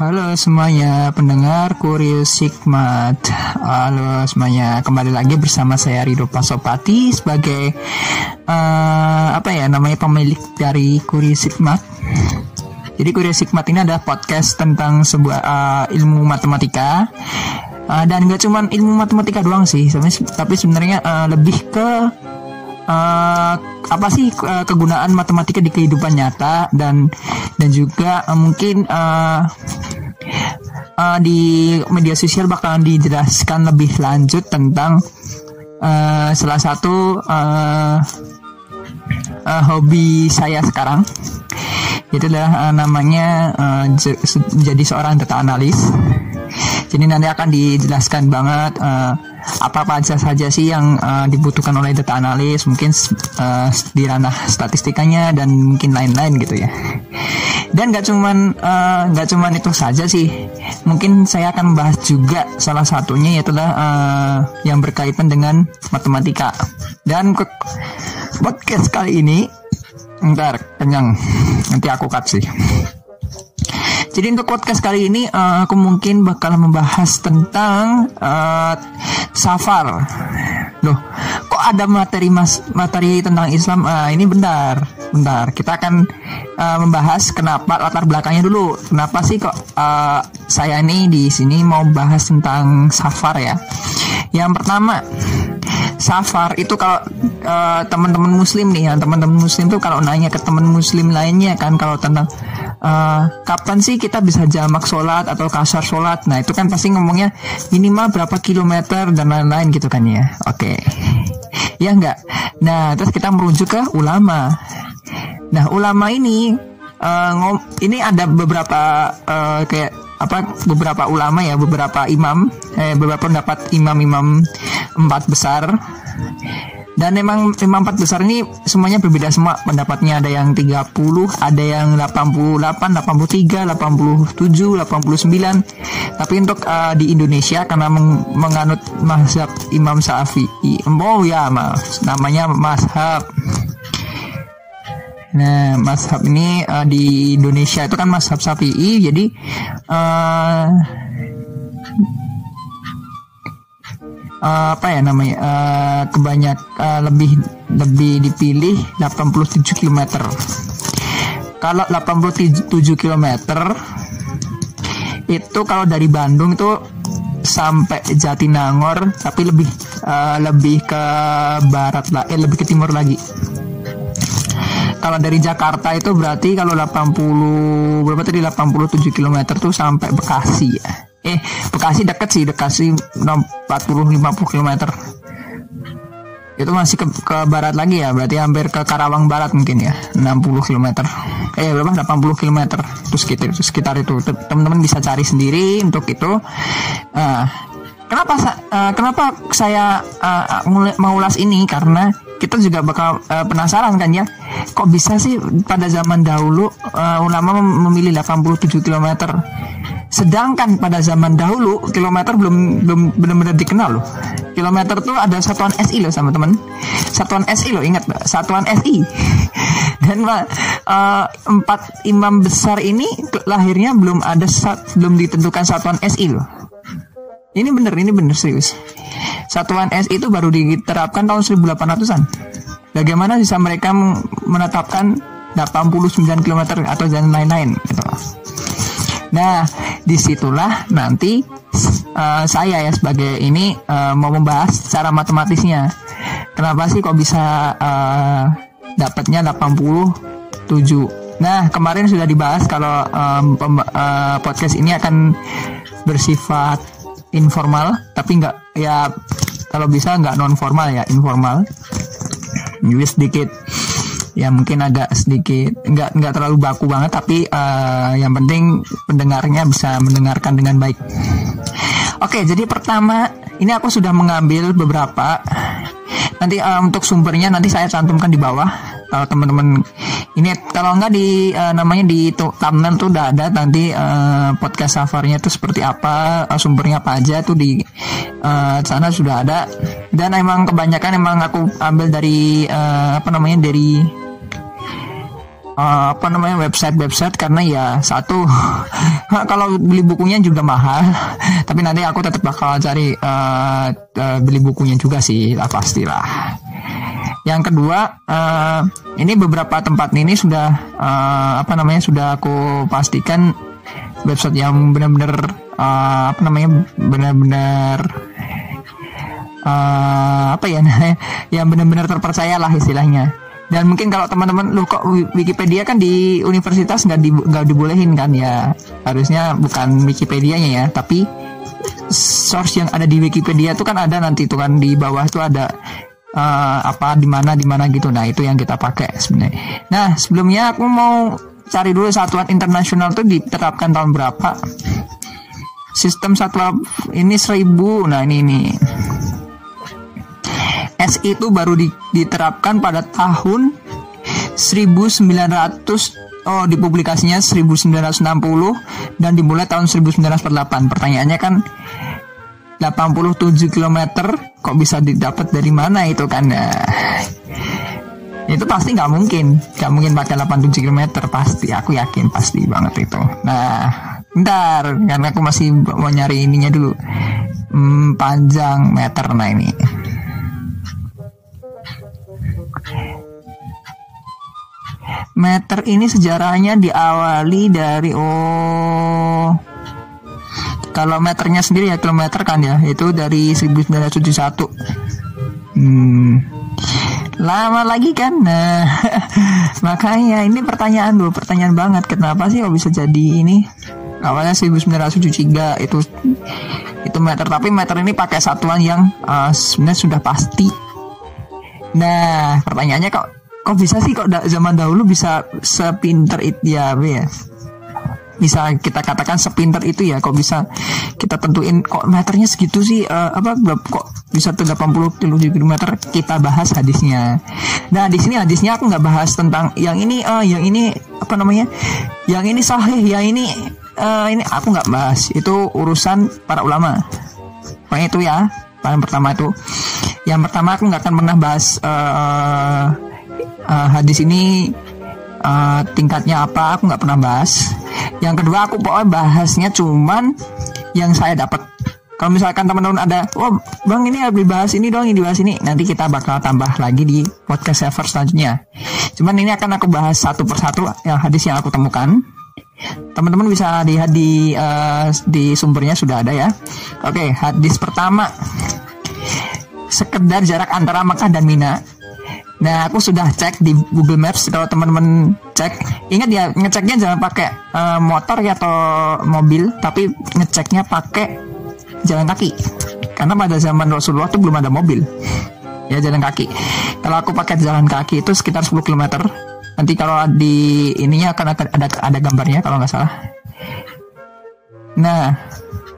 Halo semuanya pendengar Kurius Hikmat. Halo semuanya kembali lagi bersama saya Rido Pasopati sebagai uh, apa ya namanya pemilik dari Kurius Hikmat. Jadi Kurius Hikmat ini adalah podcast tentang sebuah uh, ilmu matematika. Uh, dan gak cuma ilmu matematika doang sih tapi sebenarnya uh, lebih ke uh, apa sih uh, kegunaan matematika di kehidupan nyata dan dan juga uh, mungkin uh, uh, di media sosial bakalan dijelaskan lebih lanjut tentang uh, salah satu uh, uh, hobi saya sekarang. Itu adalah uh, namanya uh, menjadi seorang data analis jadi nanti akan dijelaskan banget apa-apa aja saja sih yang uh, dibutuhkan oleh data analis, mungkin uh, di ranah statistikanya dan mungkin lain-lain gitu ya. Dan nggak cuman nggak uh, cuman itu saja sih, mungkin saya akan membahas juga salah satunya yaitu uh, yang berkaitan dengan matematika. Dan ke podcast kali ini, ntar kenyang, nanti aku cut sih. Jadi untuk podcast kali ini uh, aku mungkin bakal membahas tentang uh, safar. Loh, kok ada materi mas materi tentang Islam? Uh, ini bentar, bentar. Kita akan uh, membahas kenapa latar belakangnya dulu. Kenapa sih kok uh, saya ini di sini mau bahas tentang safar ya? Yang pertama, safar itu kalau uh, teman-teman muslim nih ya teman-teman muslim tuh kalau nanya ke teman muslim lainnya kan kalau tentang uh, kapan sih kita bisa jamak sholat atau kasar sholat? Nah itu kan pasti ngomongnya minimal berapa kilometer dan lain-lain gitu kan ya. Oke. Okay. ya enggak? Nah terus kita merujuk ke ulama. Nah ulama ini uh, ngom ini ada beberapa uh, kayak apa beberapa ulama ya beberapa imam eh, beberapa pendapat imam-imam empat besar dan memang imam empat besar ini semuanya berbeda semua pendapatnya. Ada yang 30 ada yang 88 83 87 89 tapi untuk uh, di Indonesia karena meng menganut mazhab Imam Syafi'i. Oh ya maaf namanya mazhab. Nah, mazhab ini uh, di Indonesia itu kan mazhab Syafi'i, jadi uh, uh, apa ya namanya uh, kebanyak uh, lebih lebih dipilih 87 km. Kalau 87 km itu kalau dari Bandung itu sampai Jatinangor tapi lebih uh, lebih ke barat lah eh lebih ke timur lagi kalau dari Jakarta itu berarti kalau 80 berapa tadi 87 km tuh sampai Bekasi ya. Eh, Bekasi deket sih, Bekasi 40 50 km. Itu masih ke, ke barat lagi ya, berarti hampir ke Karawang Barat mungkin ya, 60 km. Eh, berapa? 80 km. Terus sekitar, sekitar itu. Teman-teman bisa cari sendiri untuk itu. Nah, kenapa uh, kenapa saya uh, mau ulas ini karena kita juga bakal uh, penasaran kan ya. Kok bisa sih pada zaman dahulu uh, ulama memilih 87 km sedangkan pada zaman dahulu kilometer belum belum benar-benar dikenal loh. Kilometer tuh ada satuan SI loh sama teman satuan SI loh ingat satuan SI dan uh, empat imam besar ini lahirnya belum ada belum ditentukan satuan SI loh ini bener ini bener serius Satuan S itu baru diterapkan tahun 1800-an. Bagaimana bisa mereka menetapkan 89 km atau jalan lain-lain gitu. Nah, di situlah nanti uh, saya ya sebagai ini uh, mau membahas secara matematisnya. Kenapa sih kok bisa uh, dapatnya 87? Nah, kemarin sudah dibahas kalau um, uh, podcast ini akan bersifat informal tapi nggak ya kalau bisa nggak non formal ya informal. Jadi sedikit ya mungkin agak sedikit nggak nggak terlalu baku banget tapi uh, yang penting pendengarnya bisa mendengarkan dengan baik. Oke jadi pertama ini aku sudah mengambil beberapa. Nanti uh, untuk sumbernya nanti saya cantumkan di bawah kalau teman-teman ini kalau nggak di uh, namanya di thumbnail tuh udah ada nanti uh, podcast safarnya tuh seperti apa uh, sumbernya apa aja tuh di uh, sana sudah ada. Dan emang kebanyakan emang aku ambil dari uh, apa namanya dari uh, apa namanya website-website karena ya satu kalau beli bukunya juga mahal tapi nanti aku tetap bakal cari uh, uh, beli bukunya juga sih lah pastilah. Yang kedua uh, ini beberapa tempat ini sudah uh, apa namanya sudah aku pastikan website yang benar-benar uh, apa namanya benar-benar uh, apa ya yang benar-benar terpercaya lah istilahnya dan mungkin kalau teman-teman lu kok Wikipedia kan di universitas nggak di, nggak dibolehin kan? Ya harusnya bukan Wikipedia-nya ya tapi source yang ada di Wikipedia itu kan ada nanti tuh kan di bawah itu ada uh, apa di mana di mana gitu. Nah itu yang kita pakai sebenarnya. Nah sebelumnya aku mau cari dulu satuan internasional tuh diterapkan tahun berapa? Sistem satuan ini seribu. Nah ini ini SI itu baru diterapkan pada tahun 1900 oh di publikasinya 1960 dan dimulai tahun 1948 pertanyaannya kan 87 km kok bisa didapat dari mana itu kan? Nah, itu pasti nggak mungkin. Nggak mungkin pakai 87 km pasti. Aku yakin pasti banget itu. Nah ntar karena aku masih mau nyari ininya dulu. Hmm, panjang meter nah ini meter ini sejarahnya diawali dari oh kalau meternya sendiri ya kilometer kan ya itu dari 1971 hmm. Lama lagi kan? Nah makanya ini pertanyaan dulu pertanyaan banget kenapa sih kok bisa jadi ini? Awalnya 1973 itu itu meter tapi meter ini pakai satuan yang uh, sebenarnya sudah pasti. Nah pertanyaannya kok kok bisa sih kok zaman dahulu bisa sepinter itu ya ya? Bisa kita katakan sepinter itu ya kok bisa kita tentuin kok meternya segitu sih uh, apa kok bisa tuh 80 km kita bahas hadisnya. Nah di sini hadisnya aku nggak bahas tentang yang ini uh, yang ini apa namanya yang ini sahih yang ini uh, ini aku nggak bahas. Itu urusan para ulama. Pokoknya itu ya paling pertama itu. Yang pertama aku nggak akan pernah bahas uh, uh, hadis ini uh, tingkatnya apa aku nggak pernah bahas. Yang kedua aku pokoknya bahasnya cuman yang saya dapat. Kalau misalkan teman-teman ada oh bang ini habis bahas ini dong ini dibahas ini nanti kita bakal tambah lagi di podcast server selanjutnya. Cuman ini akan aku bahas satu persatu yang hadis yang aku temukan. Teman-teman bisa lihat di uh, di sumbernya sudah ada ya. Oke hadis pertama. Sekedar jarak antara Mekah dan Mina Nah, aku sudah cek di Google Maps kalau teman-teman cek. Ingat ya, ngeceknya jangan pakai uh, motor ya atau mobil, tapi ngeceknya pakai jalan kaki. Karena pada zaman Rasulullah itu belum ada mobil. Ya jalan kaki. Kalau aku pakai jalan kaki itu sekitar 10 km. Nanti kalau di ininya akan ada ada, ada gambarnya kalau nggak salah. Nah,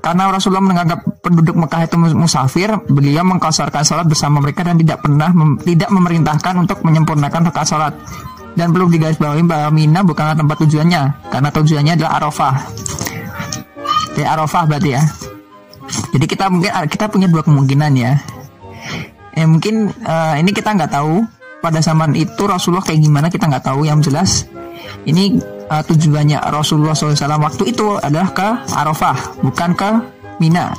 karena Rasulullah menganggap penduduk Mekah itu musafir, beliau mengkosarkan sholat bersama mereka dan tidak pernah mem tidak memerintahkan untuk menyempurnakan rakaat sholat. Dan perlu digarisbawahi bahwa Mina bukanlah tempat tujuannya, karena tujuannya adalah Arafah. Di Arafah berarti ya. Jadi kita mungkin kita punya dua kemungkinan ya. Eh mungkin uh, ini kita nggak tahu pada zaman itu Rasulullah kayak gimana kita nggak tahu. Yang jelas ini uh, tujuannya Rasulullah SAW waktu itu adalah ke Arafah, bukan ke Mina.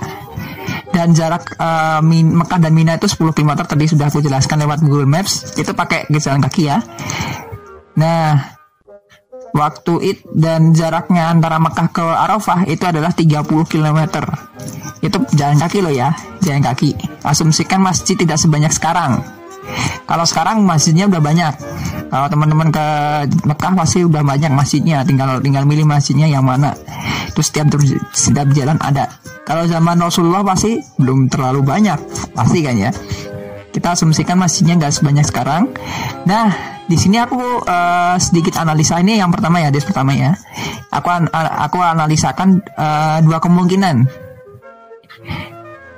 Dan jarak uh, Mekah dan Mina itu 10 km tadi sudah aku jelaskan lewat Google Maps. Itu pakai jalan kaki ya. Nah, waktu it dan jaraknya antara Mekah ke Arafah itu adalah 30 km. Itu jalan kaki loh ya, jalan kaki. Asumsikan masjid tidak sebanyak sekarang. Kalau sekarang masjidnya udah banyak. Kalau teman-teman ke Mekah pasti udah banyak masjidnya. Tinggal tinggal milih masjidnya yang mana. Itu setiap setiap jalan ada. Kalau zaman Rasulullah pasti belum terlalu banyak. Pasti kan ya. Kita asumsikan masjidnya nggak sebanyak sekarang. Nah, di sini aku uh, sedikit analisa ini yang pertama ya, des pertama ya. Aku an aku analisakan uh, dua kemungkinan.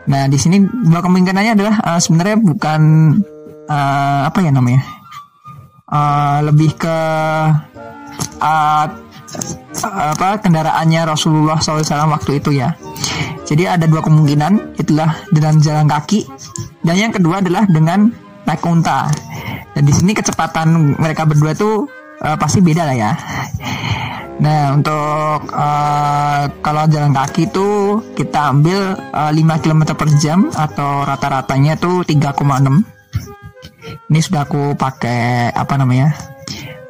Nah, di sini dua kemungkinannya adalah uh, sebenarnya bukan uh, apa ya namanya uh, lebih ke uh, apa kendaraannya Rasulullah SAW waktu itu ya. Jadi ada dua kemungkinan, itulah dengan jalan kaki dan yang kedua adalah dengan naik unta. Dan di sini kecepatan mereka berdua itu uh, pasti beda lah ya. Nah untuk uh, kalau jalan kaki tuh kita ambil uh, 5 km per jam atau rata-ratanya tuh 3,6 Ini sudah aku pakai apa namanya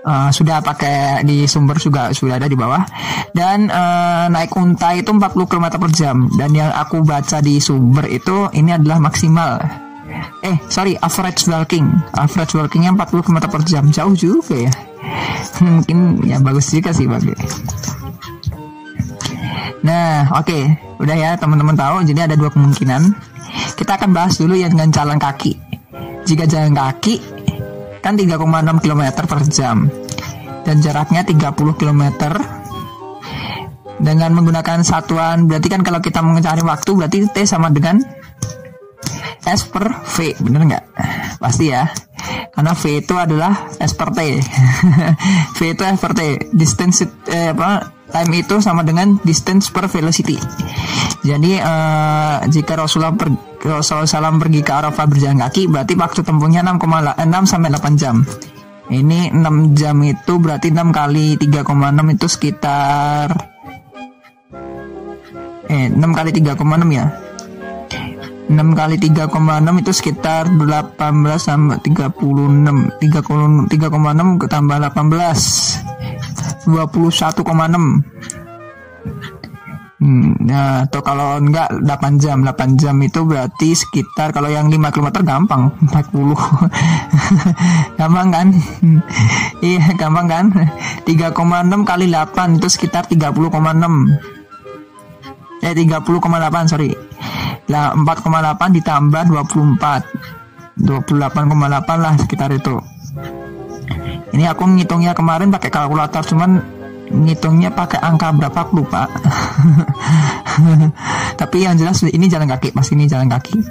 uh, Sudah pakai di sumber juga sudah ada di bawah. Dan uh, naik unta itu 40 km per jam. Dan yang aku baca di sumber itu ini adalah maksimal. Eh sorry average walking. Average walkingnya 40 km per jam. Jauh juga ya. Mungkin ya bagus juga sih bagi nah oke. Okay. udah ya teman-teman tahu. Jadi ada dua kemungkinan. Kita akan bahas dulu yang dengan jalan kaki jika jalan kaki kan 3,6 km per jam. Dan jaraknya 30 km dengan menggunakan satuan berarti kan kalau kita mencari waktu berarti T sama dengan S per V bener nggak? Pasti ya. Karena V itu adalah S per T. V itu S per T. Distance eh, apa time itu sama dengan distance per velocity. Jadi eh, jika Rasulullah per, Rasulullah pergi ke Arafah berjalan kaki berarti waktu tempuhnya 6,6 sampai 8 jam. Ini 6 jam itu berarti 6 kali 3,6 itu sekitar eh 6 kali 3,6 ya? 6 kali 3,6 itu sekitar 18 sama 36 3,6 tambah 18 21,6 Hmm, nah, atau kalau enggak 8 jam. 8 jam itu berarti sekitar kalau yang 5 km gampang. 40 gampang kan? Iya gampang kan? 3,6 kali 8 itu sekitar 30,6 eh 30,8 sorry. Lah 4,8 ditambah 24 28,8 lah sekitar itu. Ini aku ngitungnya kemarin pakai kalkulator cuman ngitungnya pakai angka berapa aku lupa tapi yang jelas ini jalan kaki pasti ini jalan kaki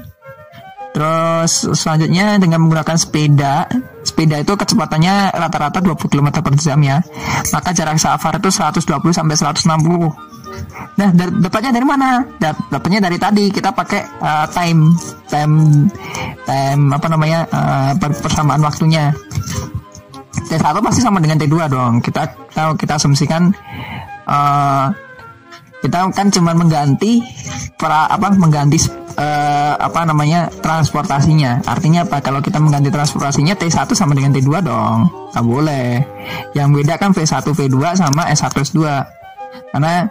terus selanjutnya dengan menggunakan sepeda sepeda itu kecepatannya rata-rata 20 km per jam ya maka jarak safar itu 120 sampai 160 Nah, dapatnya dari mana? Dapatnya dari tadi kita pakai uh, time time time apa namanya uh, persamaan waktunya. T1 pasti sama dengan T2 dong. Kita tahu kita asumsikan uh, kita kan cuma mengganti para apa mengganti uh, apa namanya transportasinya. Artinya apa? Kalau kita mengganti transportasinya T1 sama dengan T2 dong. Nggak boleh. Yang beda kan V1 V2 sama S1 S2. Karena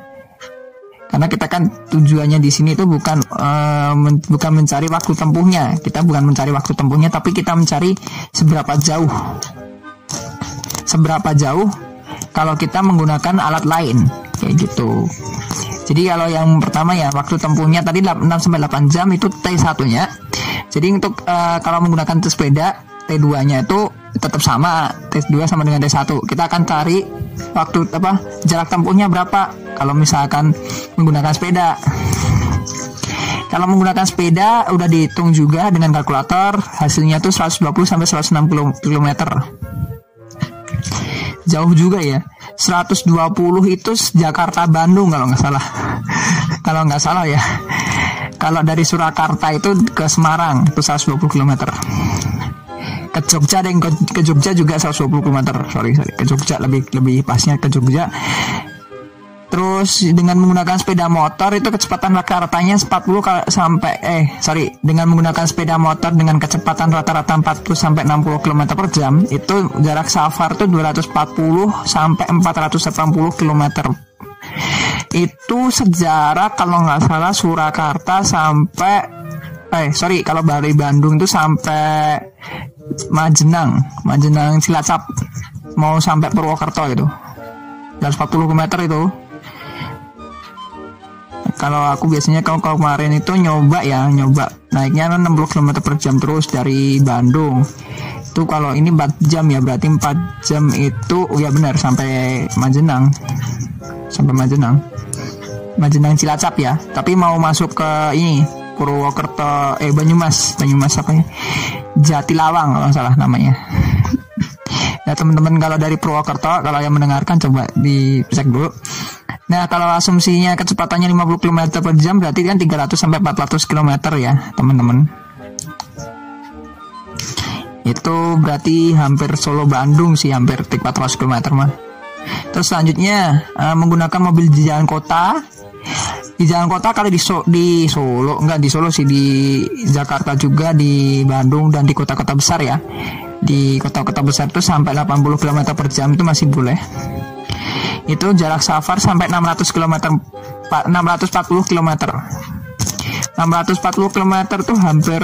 karena kita kan tujuannya di sini itu bukan uh, men bukan mencari waktu tempuhnya kita bukan mencari waktu tempuhnya tapi kita mencari seberapa jauh seberapa jauh kalau kita menggunakan alat lain. Kayak gitu. Jadi kalau yang pertama ya waktu tempuhnya tadi 6 sampai 8 jam itu T1 nya jadi untuk uh, kalau menggunakan sepeda T2 nya itu tetap sama T2 sama dengan T1 kita akan cari waktu apa jarak tempuhnya berapa kalau misalkan menggunakan sepeda. Kalau menggunakan sepeda udah dihitung juga dengan kalkulator hasilnya tuh 120 sampai 160 km jauh juga ya. 120 itu Jakarta Bandung kalau nggak salah. Kalau nggak salah ya. Kalau dari Surakarta itu ke Semarang itu 120 km. Ke Jogja dan ke, Jogja juga 120 km. Sorry, sorry. Ke Jogja lebih lebih pasnya ke Jogja Terus dengan menggunakan sepeda motor itu kecepatan rata-ratanya 40 sampai eh sorry dengan menggunakan sepeda motor dengan kecepatan rata-rata 40 sampai 60 km per jam itu jarak safar tuh 240 sampai 480 km. Itu sejarah kalau nggak salah Surakarta sampai eh sorry kalau dari Bandung itu sampai Majenang, Majenang Cilacap mau sampai Purwokerto itu. 140 km itu kalau aku biasanya kalau, kemarin itu nyoba ya nyoba. Naiknya 60 km per jam terus dari Bandung. Itu kalau ini 4 jam ya berarti 4 jam itu oh ya benar sampai Majenang. Sampai Majenang. Majenang Cilacap ya. Tapi mau masuk ke ini Purwokerto eh Banyumas. Banyumas apa ya? Jatilawang kalau salah namanya. Nah teman-teman kalau dari Purwokerto kalau yang mendengarkan coba dicek dulu Nah, kalau asumsinya kecepatannya 50 km per jam berarti kan 300 sampai 400 km ya, teman-teman. itu berarti hampir Solo Bandung sih hampir 400 km mah terus selanjutnya uh, menggunakan mobil di jalan kota. Di jalan kota kalau di, so di Solo enggak di Solo sih di Jakarta juga di Bandung dan di kota-kota besar ya. Di kota-kota besar itu sampai 80 km per jam itu masih boleh itu jarak safar sampai 600 km 640 km 640 km tuh hampir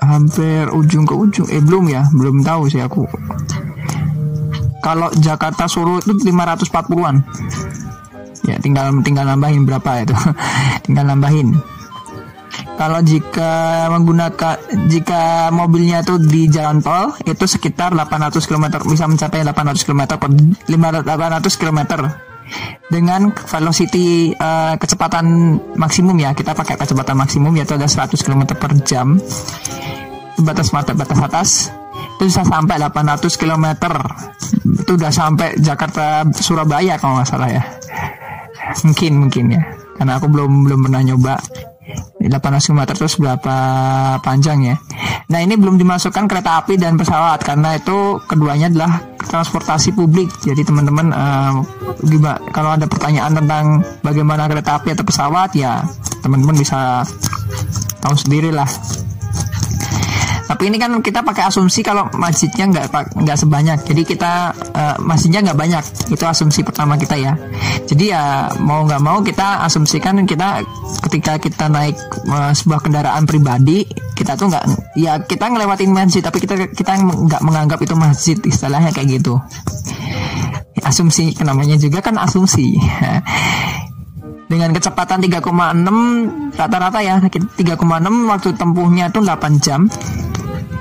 hampir ujung ke ujung. Eh belum ya belum tahu sih aku. Kalau Jakarta Solo itu 540-an ya tinggal tinggal nambahin berapa itu. Tinggal nambahin kalau jika menggunakan jika mobilnya itu di jalan tol itu sekitar 800 km bisa mencapai 800 km per 800 km dengan velocity uh, kecepatan maksimum ya kita pakai kecepatan maksimum yaitu ada 100 km per jam. Batas mata batas atas itu bisa sampai 800 km itu udah sampai Jakarta Surabaya kalau nggak salah ya. Mungkin mungkin ya. Karena aku belum belum pernah nyoba 800 km terus berapa panjang ya. Nah ini belum dimasukkan kereta api dan pesawat karena itu keduanya adalah transportasi publik. Jadi teman-teman uh, kalau ada pertanyaan tentang bagaimana kereta api atau pesawat ya teman-teman bisa tahu sendiri lah tapi ini kan kita pakai asumsi kalau masjidnya nggak nggak sebanyak. Jadi kita uh, masjidnya nggak banyak. Itu asumsi pertama kita ya. Jadi ya mau nggak mau kita asumsikan kita ketika kita naik uh, sebuah kendaraan pribadi kita tuh nggak ya kita ngelewatin masjid tapi kita kita nggak menganggap itu masjid istilahnya kayak gitu. Asumsi namanya juga kan asumsi. Dengan kecepatan 3,6 rata-rata ya 3,6 waktu tempuhnya tuh 8 jam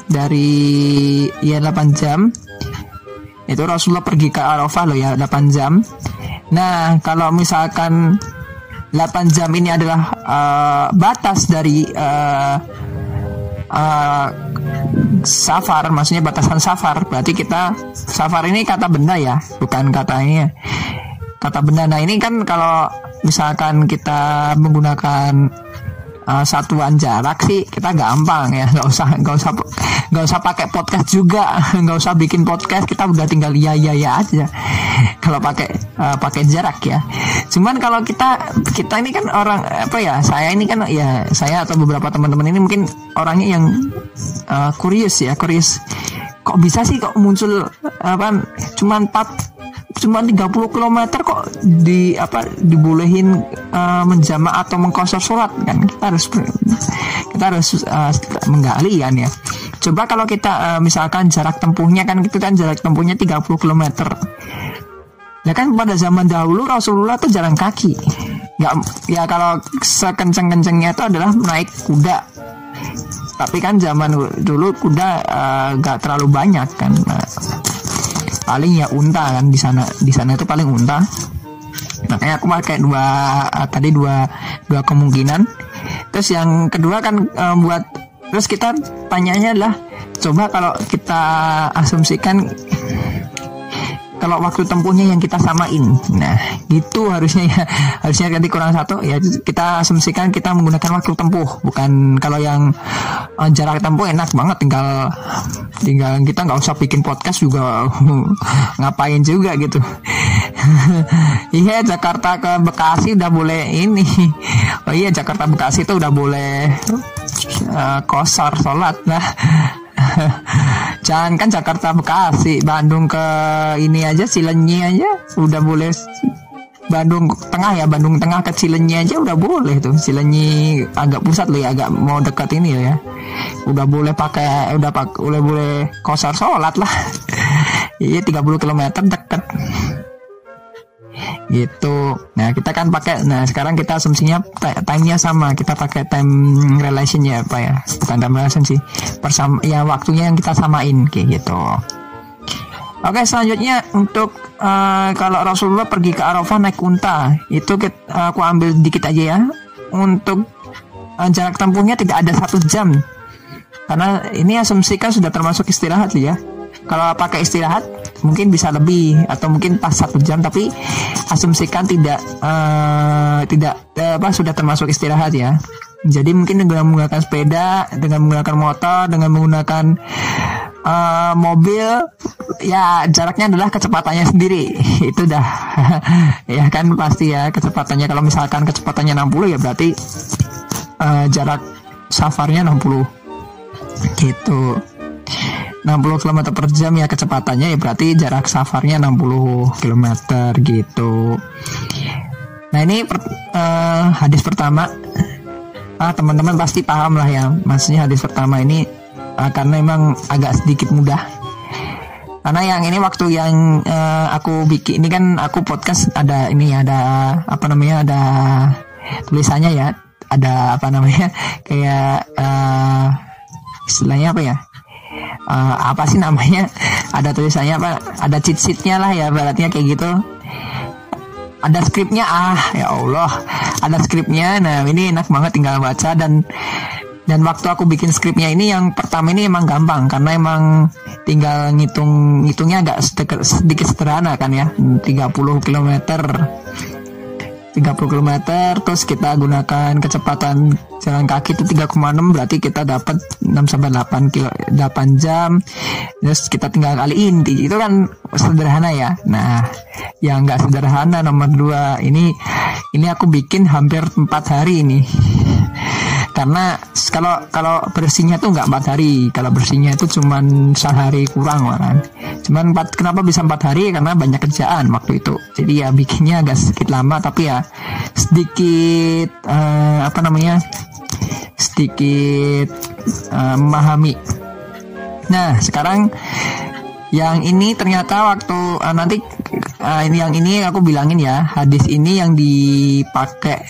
dari ya 8 jam. Itu Rasulullah pergi ke Arafah loh ya 8 jam. Nah kalau misalkan 8 jam ini adalah uh, batas dari uh, uh, safar maksudnya batasan safar berarti kita safar ini kata benda ya bukan kata ini ya. kata benda. Nah ini kan kalau misalkan kita menggunakan uh, satuan jarak sih kita gampang ya. Nggak usah nggak usah nggak usah pakai podcast juga. Nggak usah bikin podcast kita udah tinggal iya iya ya aja. Kalau pakai uh, pakai jarak ya. Cuman kalau kita kita ini kan orang apa ya saya ini kan ya saya atau beberapa teman-teman ini mungkin orangnya yang uh, curious ya curious. Kok bisa sih kok muncul apa cuman 4 cuma 30 km kok di apa dibolehin uh, menjama atau mengkosor sholat kan? Kita harus kita harus uh, menggali kan ya. Coba kalau kita uh, misalkan jarak tempuhnya kan itu kan jarak tempuhnya 30 km Ya kan pada zaman dahulu Rasulullah tuh jalan kaki. Nggak ya kalau sekenceng-kencengnya itu adalah naik kuda. Tapi kan zaman dulu kuda nggak uh, terlalu banyak kan. nah, paling ya unta kan di sana di sana itu paling unta. Makanya aku pakai dua uh, tadi dua dua kemungkinan. Terus yang kedua kan uh, buat terus kita tanyanya adalah coba kalau kita asumsikan kalau waktu tempuhnya yang kita samain. Nah, itu harusnya ya harusnya ganti kurang satu ya kita asumsikan kita menggunakan waktu tempuh bukan kalau yang uh, jarak tempuh enak banget tinggal tinggal kita nggak usah bikin podcast juga ngapain juga gitu. iya Jakarta ke Bekasi udah boleh ini. Oh iya Jakarta Bekasi itu udah boleh uh, kosar sholat nah Jangan kan Jakarta Bekasi, Bandung ke ini aja Cilenyi aja udah boleh Bandung Tengah ya, Bandung Tengah ke Cilenyi aja udah boleh tuh. Cilenyi agak pusat loh ya, agak mau dekat ini ya. Udah boleh pakai udah pak udah boleh kosar sholat lah. Iya 30 km deket gitu. Nah kita kan pakai nah sekarang kita asumsinya time-nya sama. Kita pakai time relation ya apa ya. Bukan time relation sih. Persam ya waktunya yang kita samain kayak gitu. Oke selanjutnya untuk uh, kalau Rasulullah pergi ke Arafah naik unta itu kita, aku ambil dikit aja ya. Untuk uh, jarak tempuhnya tidak ada satu jam. Karena ini asumsikan sudah termasuk istirahat ya. Kalau pakai istirahat mungkin bisa lebih atau mungkin pas satu jam tapi asumsikan tidak uh, tidak uh, apa sudah termasuk istirahat ya. Jadi mungkin dengan menggunakan sepeda dengan menggunakan motor dengan menggunakan uh, mobil ya jaraknya adalah kecepatannya sendiri. Itu dah. Ya kan pasti ya kecepatannya. Kalau misalkan kecepatannya 60 ya berarti uh, jarak safarnya 60 gitu 60 km per jam ya kecepatannya ya berarti jarak safarnya 60 km gitu. Nah ini per, uh, hadis pertama. Ah teman-teman pasti paham lah ya maksudnya hadis pertama ini uh, karena emang agak sedikit mudah. Karena yang ini waktu yang uh, aku bikin ini kan aku podcast ada ini ada apa namanya ada tulisannya ya ada apa namanya kayak uh, istilahnya apa ya uh, apa sih namanya? Ada tulisannya apa ada cheat sheetnya lah ya baratnya kayak gitu. Ada skripnya ah ya Allah. Ada skripnya nah ini enak banget tinggal baca. Dan dan waktu aku bikin skripnya ini yang pertama ini emang gampang. Karena emang tinggal ngitung ngitungnya agak sedikit, sedikit sederhana kan ya. 30 km 30 km terus kita gunakan kecepatan jalan kaki itu 3,6 berarti kita dapat 6 sampai 8 kilo 8 jam. Terus kita tinggal kaliin itu kan sederhana ya. Nah yang nggak sederhana nomor dua ini ini aku bikin hampir 4 hari ini. Karena kalau kalau bersihnya tuh nggak empat hari kalau bersihnya itu cuma sehari kurang kan cuman empat kenapa bisa empat hari? Karena banyak kerjaan waktu itu. Jadi ya bikinnya agak sedikit lama tapi ya sedikit uh, apa namanya sedikit uh, memahami nah sekarang yang ini ternyata waktu uh, nanti uh, ini yang ini aku bilangin ya hadis ini yang dipakai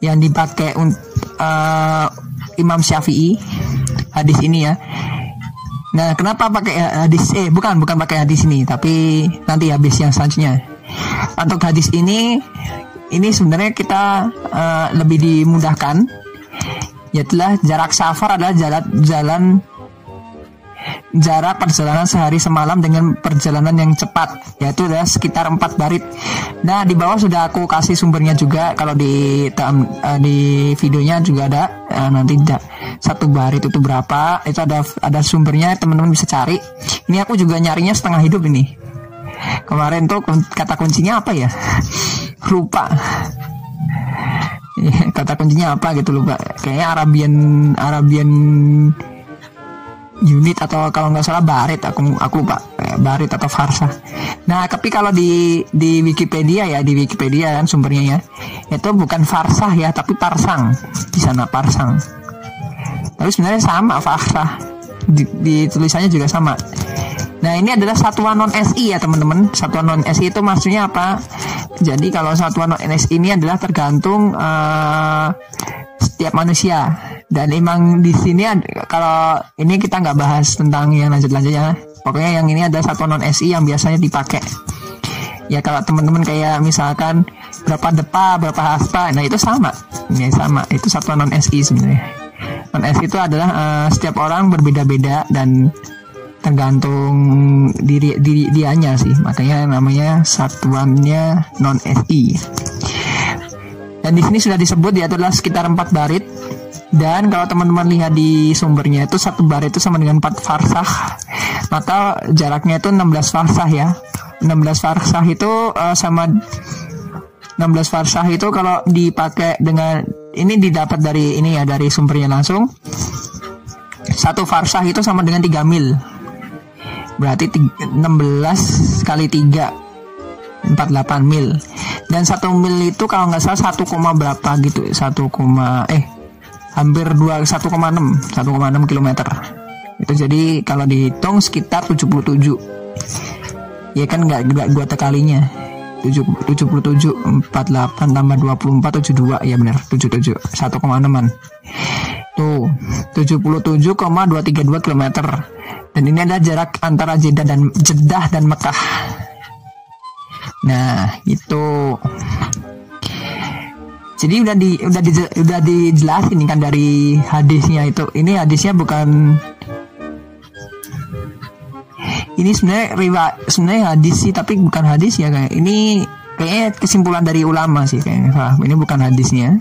yang dipakai uh, Imam Syafi'i hadis ini ya. Nah, kenapa pakai hadis eh bukan bukan pakai hadis ini, tapi nanti habis yang selanjutnya. Untuk hadis ini ini sebenarnya kita uh, lebih dimudahkan yaitulah jarak safar adalah jalan jalan jarak perjalanan sehari semalam dengan perjalanan yang cepat yaitu adalah sekitar 4 barit. Nah, di bawah sudah aku kasih sumbernya juga kalau di uh, di videonya juga ada uh, nanti satu barit itu berapa itu ada ada sumbernya teman-teman bisa cari. Ini aku juga nyarinya setengah hidup ini. Kemarin tuh kata kuncinya apa ya? Lupa kata kuncinya apa gitu lupa kayaknya Arabian Arabian unit atau kalau nggak salah barit aku aku lupa barit atau farsa. Nah tapi kalau di di Wikipedia ya di Wikipedia kan sumbernya ya itu bukan farsah ya tapi parsang di sana parsang. Tapi sebenarnya sama farsah di, di tulisannya juga sama. Nah ini adalah satuan non SI ya teman-teman. Satuan non SI itu maksudnya apa? Jadi kalau satuan non SI ini adalah tergantung uh, setiap manusia. Dan emang di sini kalau ini kita nggak bahas tentang yang lanjut-lanjutnya pokoknya yang ini ada satu non SI yang biasanya dipakai. Ya kalau teman-teman kayak misalkan berapa depa berapa hasta nah itu sama. Ini sama. Itu satu non SI sebenarnya. Non SI itu adalah uh, setiap orang berbeda-beda dan tergantung diri diri dianya sih makanya namanya satuannya non SI dan di sini sudah disebut dia adalah sekitar 4 barit. Dan kalau teman-teman lihat di sumbernya itu satu barit itu sama dengan 4 farsah. Maka jaraknya itu 16 farsah ya. 16 farsah itu uh, sama 16 farsah itu kalau dipakai dengan ini didapat dari ini ya dari sumbernya langsung. Satu farsah itu sama dengan 3 mil. Berarti 16 kali 3 48 mil. Dan satu mil itu kalau nggak salah 1, berapa gitu 1, eh hampir 2 1,6 1,6 kilometer. Itu jadi kalau dihitung sekitar 77 ya kan nggak nggak gua tekalinya. 77 48 tambah 24 72 ya benar 77 1,6an tuh 77,232 km dan ini adalah jarak antara Jeddah dan Jeddah dan Mekah. Nah, itu jadi udah di udah di udah dijelasin kan dari hadisnya itu. Ini hadisnya bukan ini sebenarnya riwa sebenarnya hadis sih tapi bukan hadis ya kayak ini kayaknya kesimpulan dari ulama sih kayaknya ini bukan hadisnya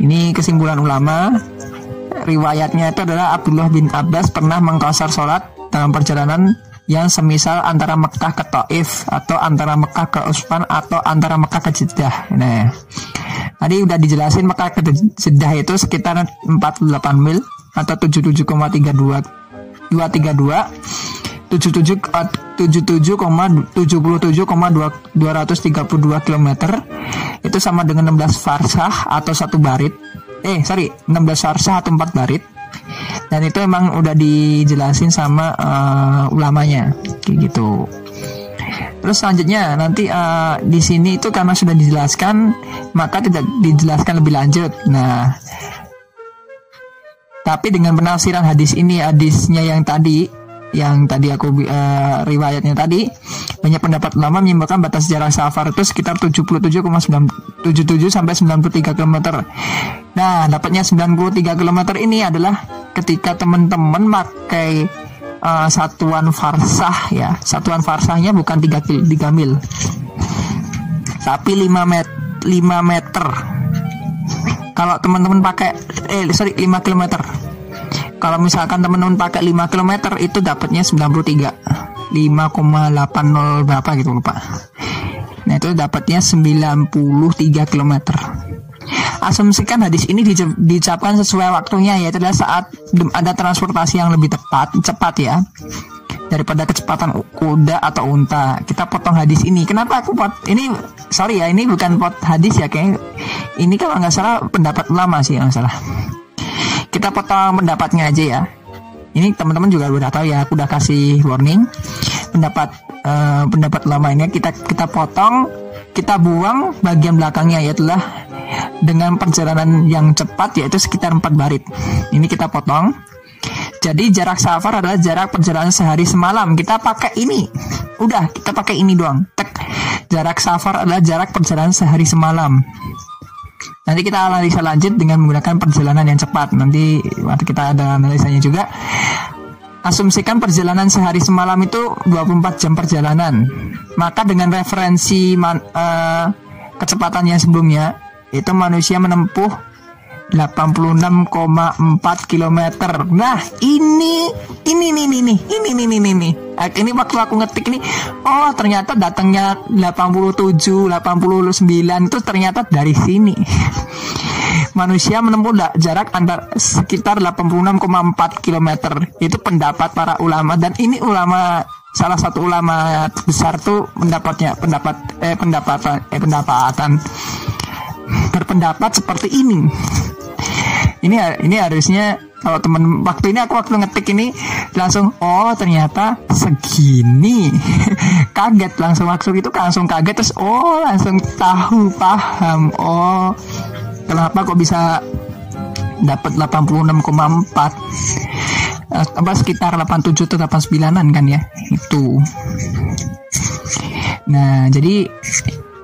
ini kesimpulan ulama riwayatnya itu adalah Abdullah bin Abbas pernah mengkosar sholat dalam perjalanan yang semisal antara Mekah ke Taif atau antara Mekah ke Usman atau antara Mekah ke Jeddah. Nah, tadi udah dijelasin Mekah ke Jeddah itu sekitar 48 mil atau 77,32 232 77,77,232 km itu sama dengan 16 farsah atau satu barit. Eh sorry 16 farsah atau 4 barit. Dan itu emang udah dijelasin sama uh, ulamanya. Kayak gitu. Terus selanjutnya nanti uh, di sini itu karena sudah dijelaskan maka tidak dijelaskan lebih lanjut. Nah tapi dengan penafsiran hadis ini hadisnya yang tadi yang tadi aku uh, riwayatnya tadi banyak pendapat ulama menyimpulkan batas jarak safar itu sekitar 77,97 sampai 93 km. Nah, dapatnya 93 km ini adalah ketika teman-teman pakai uh, satuan farsah ya. Satuan farsahnya bukan 3 3 mil. Tapi 5 met 5 meter. Kalau teman-teman pakai eh sorry 5 kilometer kalau misalkan teman-teman pakai 5 km itu dapatnya 93 5,80 berapa gitu lupa. Nah itu dapatnya 93 km asumsikan hadis ini diucapkan sesuai waktunya yaitu adalah saat ada transportasi yang lebih tepat cepat ya. Daripada kecepatan kuda atau unta. Kita potong hadis ini. Kenapa aku pot ini sorry ya ini bukan pot hadis ya kayak ini kalau nggak salah pendapat ulama sih yang salah kita potong pendapatnya aja ya. Ini teman-teman juga udah tahu ya aku udah kasih warning. Pendapat uh, pendapat lama ini kita kita potong kita buang bagian belakangnya yaitulah dengan perjalanan yang cepat yaitu sekitar 4 barit. Ini kita potong. Jadi jarak safar adalah jarak perjalanan sehari semalam. Kita pakai ini. Udah kita pakai ini doang. Tek. jarak safar adalah jarak perjalanan sehari semalam Nanti kita analisa lanjut dengan menggunakan perjalanan yang cepat. Nanti waktu kita ada analisanya juga. Asumsikan perjalanan sehari semalam itu 24 jam perjalanan. Maka dengan referensi man, uh, kecepatan yang sebelumnya, itu manusia menempuh 86,4 km. Nah, ini ini nih nih nih ini nih nih nih. Ini waktu aku ngetik ini, oh ternyata datangnya 87, 89 itu ternyata dari sini. Manusia menempuh jarak antar sekitar 86,4 km. Itu pendapat para ulama dan ini ulama salah satu ulama besar tuh pendapatnya pendapat eh pendapatan eh pendapatan berpendapat seperti ini. Ini ini harusnya kalau temen waktu ini aku waktu ngetik ini langsung oh ternyata segini. Kaget langsung maksud itu langsung kaget terus oh langsung tahu paham. Oh kenapa kok bisa dapat 86,4 eh, apa sekitar 87 atau 89an kan ya? Itu. Nah jadi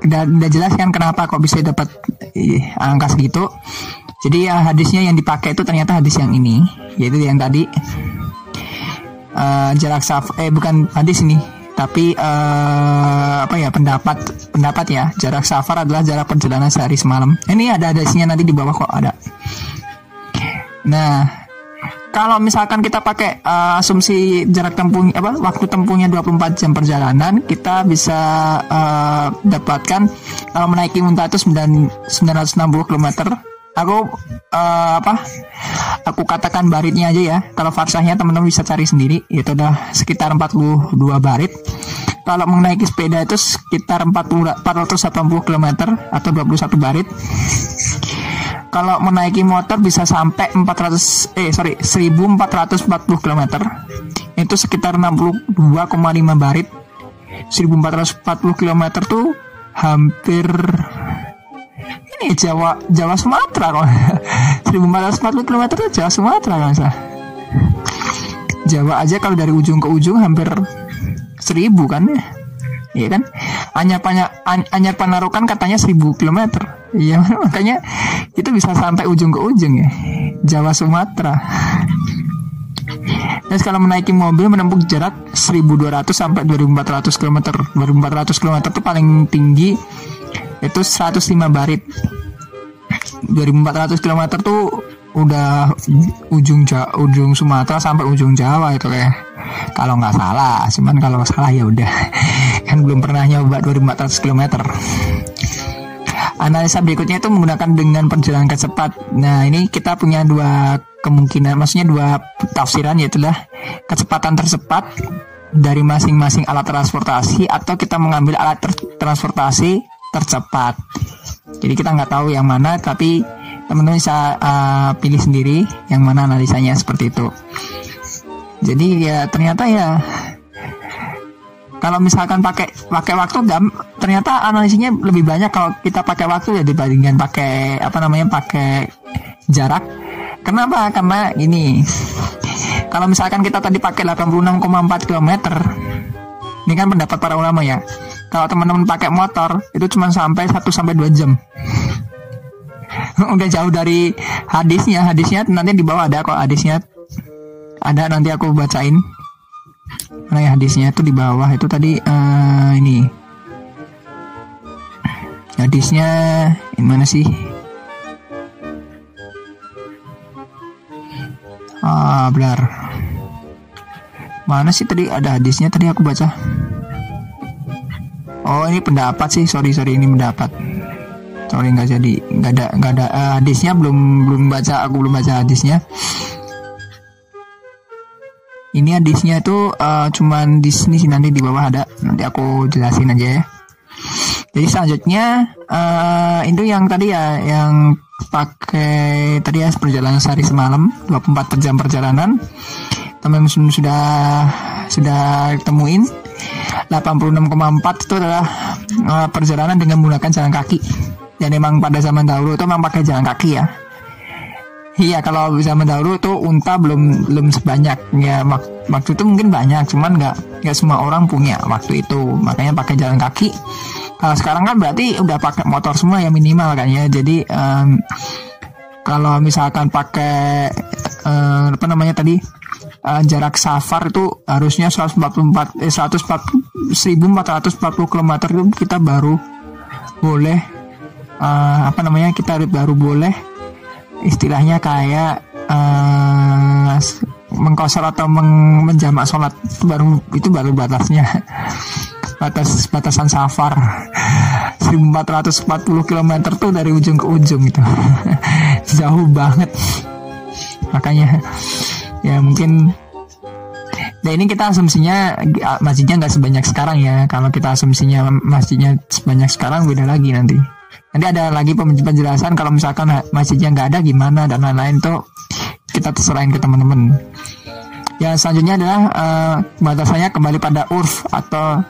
udah, jelas kan kenapa kok bisa dapat angka segitu jadi ya hadisnya yang dipakai itu ternyata hadis yang ini, yaitu yang tadi uh, jarak saf eh bukan hadis ini, tapi uh, apa ya pendapat pendapat ya jarak safar adalah jarak perjalanan sehari semalam. Ini ada hadisnya nanti di bawah kok ada. Nah, kalau misalkan kita pakai uh, asumsi jarak tempuh apa waktu tempuhnya 24 jam perjalanan, kita bisa uh, dapatkan kalau menaiki unta itu 9, 960 km aku uh, apa aku katakan baritnya aja ya. Kalau farsahnya teman-teman bisa cari sendiri. Itu udah sekitar 42 barit. Kalau menaiki sepeda itu sekitar 40 480 km atau 21 barit kalau menaiki motor bisa sampai 400 eh sorry 1440 km itu sekitar 62,5 barit. 1440 km tuh hampir ini Jawa Jawa Sumatera kok. 1440 km itu Jawa Sumatera kan sah Jawa aja kalau dari ujung ke ujung hampir seribu kan ya Iya kan? Anyar, Panya, Anyar Panarukan katanya seribu kilometer. Iya makanya itu bisa sampai ujung ke ujung ya. Jawa Sumatera. Dan kalau menaiki mobil menempuh jarak 1200 sampai 2400 km 2400 km itu paling tinggi itu 105 barit. 2400 km tuh udah ujung Jawa, ujung Sumatera sampai ujung Jawa itu kayak kalau nggak salah cuman kalau salah ya udah kan belum pernah nyoba 2400 km. Analisa berikutnya itu menggunakan dengan perjalanan kecepatan nah ini kita punya dua kemungkinan maksudnya dua tafsiran yaitu lah kecepatan tercepat dari masing-masing alat transportasi atau kita mengambil alat ter transportasi tercepat. Jadi kita nggak tahu yang mana tapi teman-teman bisa uh, pilih sendiri yang mana analisanya seperti itu. Jadi ya ternyata ya kalau misalkan pakai pakai waktu ternyata analisanya lebih banyak kalau kita pakai waktu ya dibandingkan pakai apa namanya pakai jarak. Kenapa? Karena ini kalau misalkan kita tadi pakai 86,4 km ini kan pendapat para ulama ya. Kalau teman-teman pakai motor itu cuma sampai 1 sampai 2 jam. Udah jauh dari hadisnya. Hadisnya nanti di bawah ada kok hadisnya. Ada nanti aku bacain mana ya hadisnya itu di bawah. Itu tadi uh, ini. Hadisnya ini mana sih? Ah benar. Mana sih tadi ada hadisnya? Tadi aku baca. Oh ini pendapat sih. Sorry sorry ini pendapat. Sorry nggak jadi. Nggak ada nggak ada uh, hadisnya belum belum baca. Aku belum baca hadisnya ini hadisnya itu uh, cuman di sini sih nanti di bawah ada. Nanti aku jelasin aja ya. Jadi selanjutnya uh, itu yang tadi ya yang pakai tadi ya perjalanan sehari semalam 24 jam perjalanan. Teman-teman sudah sudah temuin 86,4 itu adalah uh, perjalanan dengan menggunakan jalan kaki. Dan memang pada zaman dahulu itu memang pakai jalan kaki ya Iya kalau zaman dahulu itu unta belum belum sebanyak. Ya mak waktu itu mungkin banyak cuman nggak nggak semua orang punya waktu itu. Makanya pakai jalan kaki. Kalau sekarang kan berarti udah pakai motor semua ya minimal kan ya. Jadi um, kalau misalkan pakai uh, apa namanya tadi uh, jarak safar itu harusnya 144 eh, 140 1440 km itu kita baru boleh uh, apa namanya kita baru boleh istilahnya kayak uh, mengkosor atau meng menjamak sholat. Itu baru itu baru batasnya. Batas batasan safar. 1440 km tuh dari ujung ke ujung itu. Jauh banget. Makanya ya mungkin Nah ini kita asumsinya masjidnya nggak sebanyak sekarang ya. Kalau kita asumsinya masjidnya sebanyak sekarang beda lagi nanti. Nanti ada lagi penjelasan kalau misalkan masjidnya nggak ada gimana dan lain-lain tuh kita terserahin ke teman-teman. Ya selanjutnya adalah uh, batasannya kembali pada urf atau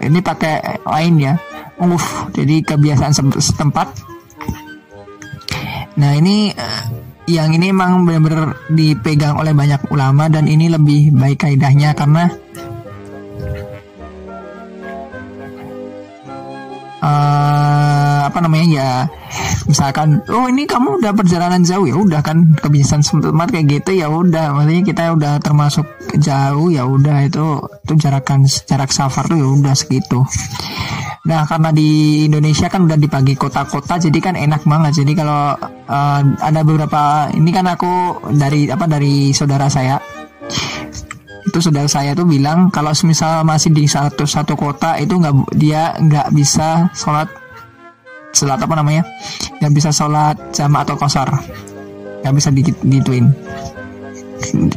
ini pakai lain ya urf jadi kebiasaan setempat. Nah ini uh, yang ini memang benar-benar dipegang oleh banyak ulama dan ini lebih baik kaidahnya karena uh, apa namanya ya misalkan oh ini kamu udah perjalanan jauh. Ya udah kan kebiasaan tempat kayak gitu ya udah. Maksudnya kita udah termasuk jauh ya udah. Itu itu jarakan jarak safar tuh ya udah segitu. Nah karena di Indonesia kan udah di pagi kota-kota jadi kan enak banget. Jadi kalau uh, ada beberapa ini kan aku dari apa dari saudara saya. Itu saudara saya tuh bilang kalau misal masih di satu satu kota itu nggak dia nggak bisa sholat sholat apa namanya yang bisa sholat jamaah atau kosar nggak bisa digituin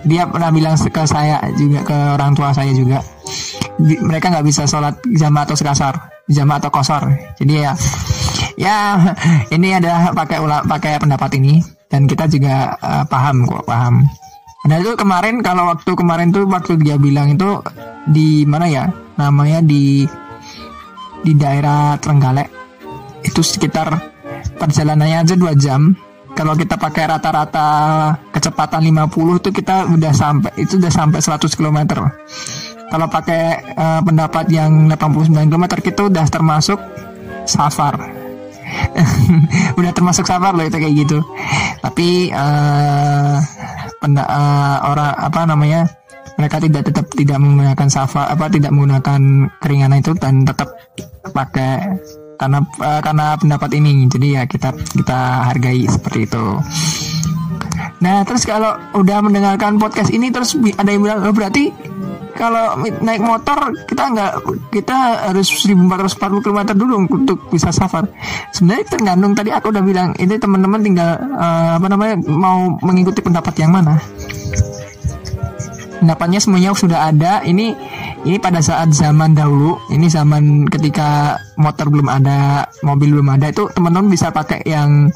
dia pernah bilang ke saya juga ke orang tua saya juga di, mereka nggak bisa sholat jamaah atau sekasar jamaah atau kosar. Jadi ya ya ini adalah pakai ulang pakai pendapat ini dan kita juga uh, paham kok paham. Nah itu kemarin kalau waktu kemarin tuh waktu dia bilang itu di mana ya namanya di di daerah Trenggalek itu sekitar perjalanannya aja dua jam. Kalau kita pakai rata-rata kecepatan 50 itu kita udah sampai itu udah sampai 100 km kalau pakai uh, pendapat yang 89 km kita udah termasuk safar. Udah termasuk safar loh itu kayak gitu. Tapi uh, uh, orang apa namanya mereka tidak tetap tidak menggunakan safar apa tidak menggunakan keringanan itu dan tetap pakai karena uh, karena pendapat ini jadi ya kita kita hargai seperti itu Nah terus kalau udah mendengarkan podcast ini terus ada yang bilang oh, berarti kalau naik motor kita nggak kita harus 1440 km dulu untuk bisa safar. Sebenarnya tergantung tadi aku udah bilang ini teman-teman tinggal uh, apa namanya mau mengikuti pendapat yang mana. Pendapatnya semuanya sudah ada. Ini ini pada saat zaman dahulu, ini zaman ketika motor belum ada, mobil belum ada itu teman-teman bisa pakai yang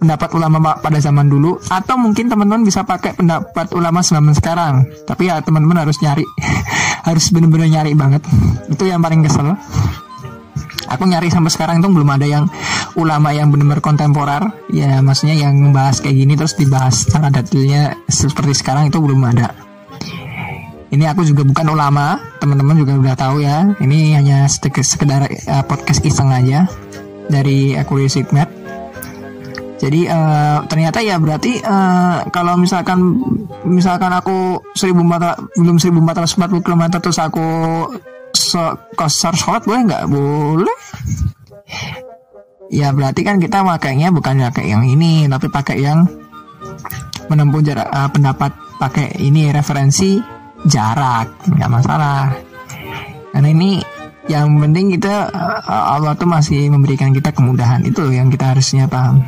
pendapat ulama pada zaman dulu atau mungkin teman-teman bisa pakai pendapat ulama zaman sekarang. Tapi ya teman-teman harus nyari harus benar-benar nyari banget. Itu yang paling kesel. Aku nyari sampai sekarang itu belum ada yang ulama yang benar-benar kontemporer. Ya maksudnya yang membahas kayak gini terus dibahas secara detailnya seperti sekarang itu belum ada ini aku juga bukan ulama teman-teman juga udah tahu ya ini hanya sekedar uh, podcast iseng aja dari Aquarius Hikmat jadi uh, ternyata ya berarti uh, kalau misalkan misalkan aku 1400 belum 1440 km terus aku so, kosar sholat boleh nggak? Boleh. Ya berarti kan kita makanya bukan pakai yang ini tapi pakai yang menempuh jarak uh, pendapat pakai ini referensi jarak nggak masalah. Karena ini yang penting kita Allah tuh masih memberikan kita kemudahan itu yang kita harusnya paham.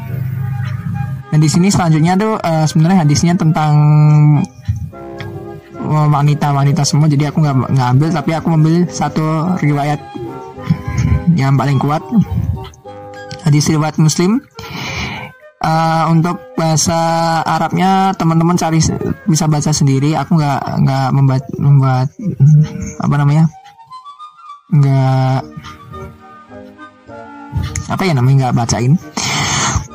Dan di sini selanjutnya tuh uh, sebenarnya hadisnya tentang wanita-wanita semua jadi aku nggak nggak tapi aku ambil satu riwayat yang paling kuat hadis riwayat muslim uh, untuk bahasa Arabnya teman-teman cari bisa baca sendiri. Aku nggak nggak membuat membuat apa namanya? Nggak apa ya namanya nggak bacain.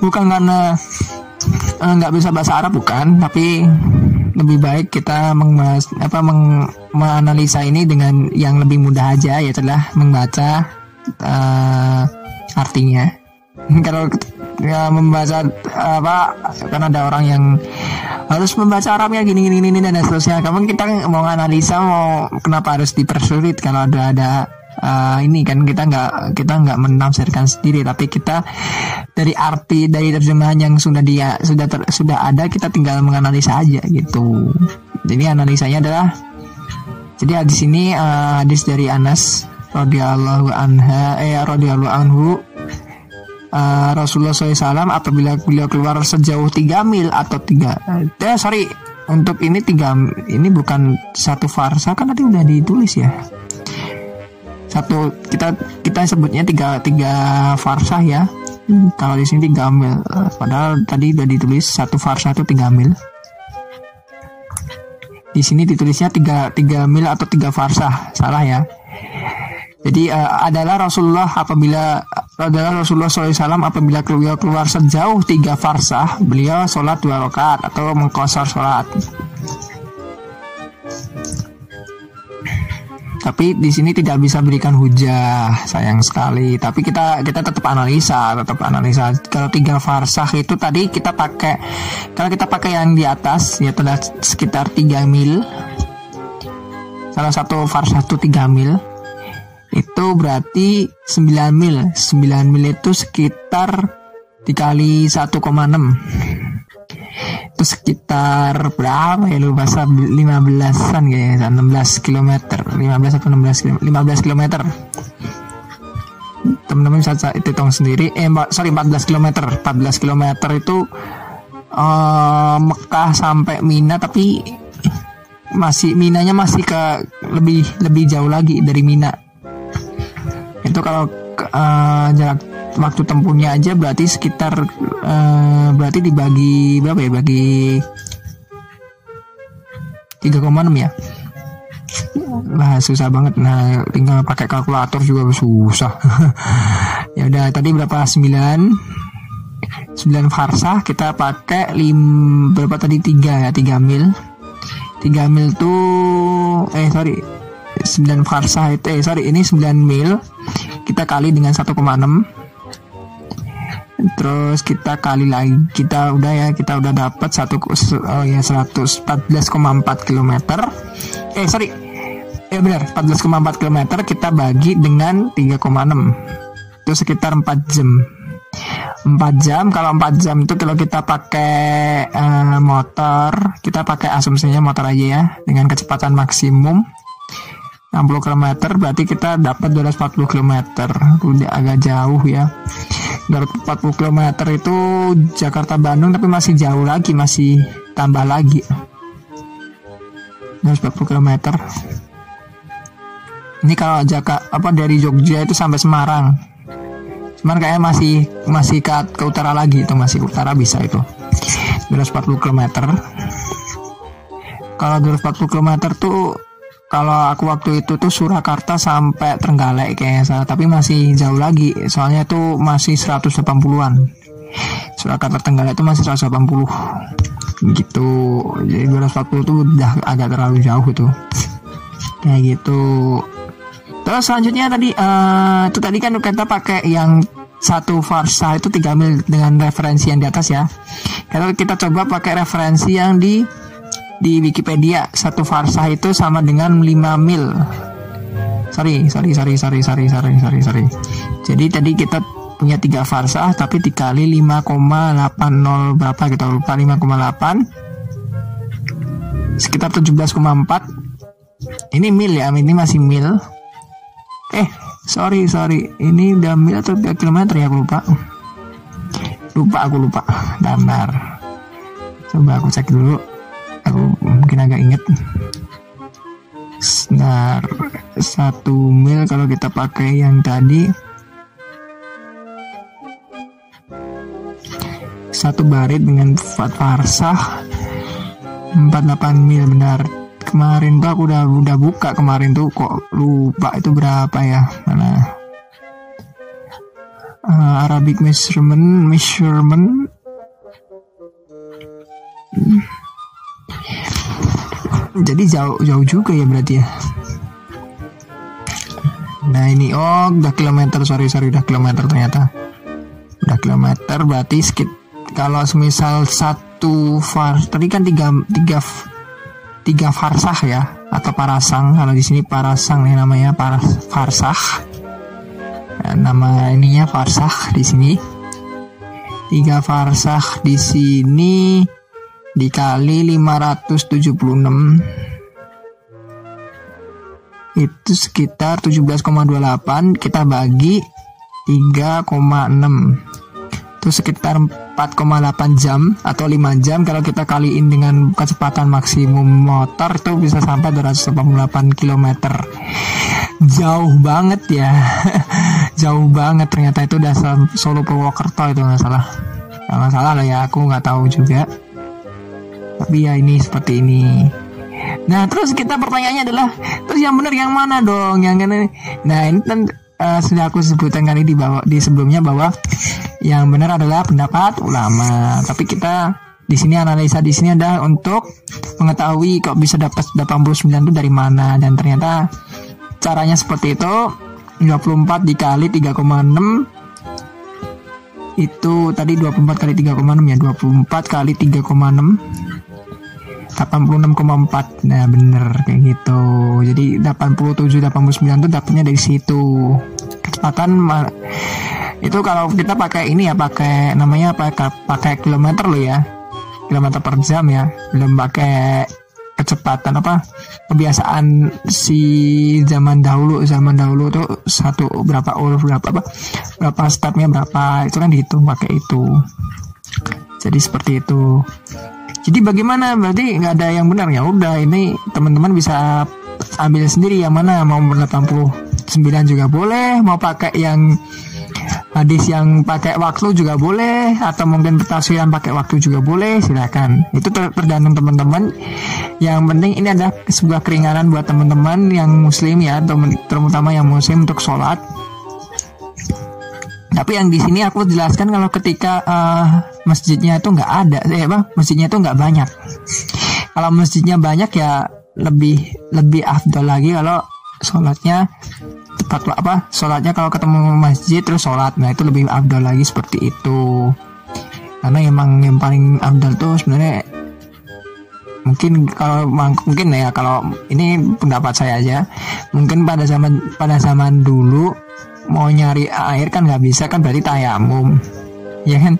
Bukan karena Eh, nggak bisa bahasa Arab bukan, tapi lebih baik kita mengbahas apa meng, menganalisa ini dengan yang lebih mudah aja ya telah membaca uh, artinya. Kalau ya, membaca apa kan ada orang yang harus membaca Arabnya gini gini gini dan seterusnya. Kamu kita mau analisa mau kenapa harus dipersulit kalau ada ada uh, ini kan kita nggak kita nggak menafsirkan sendiri tapi kita dari arti dari terjemahan yang sudah dia sudah ter, sudah ada kita tinggal menganalisa aja gitu jadi analisanya adalah jadi hadis ini uh, hadis dari Anas radhiyallahu anha eh radhiyallahu anhu uh, Rasulullah SAW apabila beliau keluar sejauh 3 mil atau 3 eh sorry untuk ini tiga ini bukan satu farsa kan tadi udah ditulis ya. Satu kita kita sebutnya tiga tiga farsah ya. Hmm, kalau di sini tiga mil padahal tadi udah ditulis satu farsah itu tiga mil. Di sini ditulisnya tiga tiga mil atau tiga farsah salah ya jadi uh, adalah Rasulullah apabila adalah Rasulullah SAW apabila beliau keluar sejauh tiga farsah beliau sholat dua rakaat atau mengkosor sholat. Tapi di sini tidak bisa berikan hujah sayang sekali. Tapi kita kita tetap analisa tetap analisa. Kalau tiga farsah itu tadi kita pakai kalau kita pakai yang di atas ya sudah sekitar 3 mil. Salah satu farsah itu 3 mil itu berarti 9 mil. 9 mil itu sekitar dikali 1,6 itu sekitar berapa ya lupa 15-an kayaknya 16 km 15 atau 16 km 15 km teman-teman bisa hitung sendiri. Eh sorry 14 km 14 km itu uh, Mekah sampai Mina tapi masih Minanya masih ke lebih lebih jauh lagi dari Mina itu kalau uh, jarak waktu tempuhnya aja berarti sekitar uh, berarti dibagi berapa ya? Bagi 3,6 ya? Lah susah banget. Nah tinggal pakai kalkulator juga susah. Ya udah tadi berapa? 9 9 farsah kita pakai lim berapa tadi? 3 ya 3 mil. 3 mil tuh eh sorry. 9 farsah itu eh sorry ini 9 mil kita kali dengan 1,6 terus kita kali lagi kita udah ya kita udah dapat satu oh ya 114,4 km eh sorry. Ya benar 14,4 km kita bagi dengan 3,6 itu sekitar 4 jam. 4 jam kalau 4 jam itu kalau kita pakai uh, motor kita pakai asumsinya motor aja ya dengan kecepatan maksimum 60 km berarti kita dapat 240 km udah agak jauh ya. 240 km itu Jakarta Bandung tapi masih jauh lagi masih tambah lagi. 240 km ini kalau Jakarta apa dari Jogja itu sampai Semarang. Cuman kayaknya masih masih ke, ke utara lagi itu masih utara bisa itu. 240 km kalau 240 km tuh kalau aku waktu itu tuh Surakarta sampai Trenggalek kayaknya salah tapi masih jauh lagi. Soalnya tuh masih 180-an Surakarta Trenggalek itu masih 180 gitu. Jadi 240 tuh udah agak terlalu jauh itu kayak gitu. Terus selanjutnya tadi uh, itu tadi kan kita pakai yang satu farsa itu 3 mil dengan referensi yang di atas ya. Kalau kita coba pakai referensi yang di di Wikipedia satu farsa itu sama dengan 5 mil. Sorry, sorry, sorry, sorry, sorry, sorry, sorry, sorry. Jadi tadi kita punya tiga farsa tapi dikali 5,80 berapa kita lupa 5,8 sekitar 17,4 ini mil ya ini masih mil. Eh sorry sorry. Ini udah mil atau 3 km ya aku lupa. Lupa aku lupa. Damar. Coba aku cek dulu aku mungkin agak inget Senar satu mil kalau kita pakai yang tadi. Satu barit dengan farsah. 48 mil benar. Kemarin tuh aku udah udah buka kemarin tuh kok lupa itu berapa ya mana. Uh, Arabic measurement measurement. Hmm. Jadi jauh jauh juga ya berarti ya? Nah ini. Oh udah kilometer. Sorry sorry. Udah kilometer ternyata. Udah kilometer berarti skip kalau semisal satu far tadi kan tiga tiga tiga farsah ya? Atau parasang. Kalau di sini parasang nih namanya. Paras farsah. Nah, nama ininya farsah di sini. Tiga farsah di sini dikali 576 itu sekitar 17,28 kita bagi 3,6 itu sekitar 4,8 jam atau 5 jam. Kalau kita kaliin dengan kecepatan maksimum motor itu bisa sampai 288 km jauh banget ya. Jauh banget. Ternyata itu udah Solo Purwokerto itu nggak salah. Nggak salah lah ya aku nggak tahu juga tapi ya ini seperti ini. Nah terus kita pertanyaannya adalah terus yang benar yang mana dong? Yang ini? Nah ini kan uh, sudah aku sebutkan kali di bawah di sebelumnya bahwa yang benar adalah pendapat ulama. Tapi kita di sini analisa di sini adalah untuk mengetahui kok bisa dapat 89 itu dari mana. Dan ternyata caranya seperti itu. 24 dikali 3,6 itu tadi 24 kali 3,6 ya. 24 kali 3,6 86,4 nah bener kayak gitu. Jadi 87 89 itu dapatnya dari situ. Kecepatan itu kalau kita pakai ini ya pakai namanya pakai pakai kilometer lo ya. Kilometer per jam ya. Belum pakai kecepatan apa kebiasaan si zaman dahulu zaman dahulu tuh satu berapa uruf berapa apa berapa stepnya berapa itu kan dihitung pakai itu. Jadi seperti itu jadi bagaimana? Berarti nggak ada yang benar. Ya. Udah ini teman-teman bisa ambil sendiri yang mana. Mau 89 juga boleh, mau pakai yang hadis yang pakai waktu juga boleh. Atau mungkin petafsiran pakai waktu juga boleh. Silakan. Itu ter tergantung teman-teman. Yang penting ini ada sebuah keringanan buat teman-teman yang muslim ya. Terutama yang muslim untuk sholat tapi yang di sini aku jelaskan kalau ketika uh, masjidnya itu nggak ada, eh apa? Masjidnya itu nggak banyak. Kalau masjidnya banyak ya lebih lebih afdol lagi kalau sholatnya tepat apa? Sholatnya kalau ketemu masjid terus sholat, nah itu lebih afdol lagi seperti itu. Karena emang yang paling afdol tuh sebenarnya mungkin kalau mungkin ya kalau ini pendapat saya aja mungkin pada zaman pada zaman dulu mau nyari air kan nggak bisa kan berarti tayamum ya kan?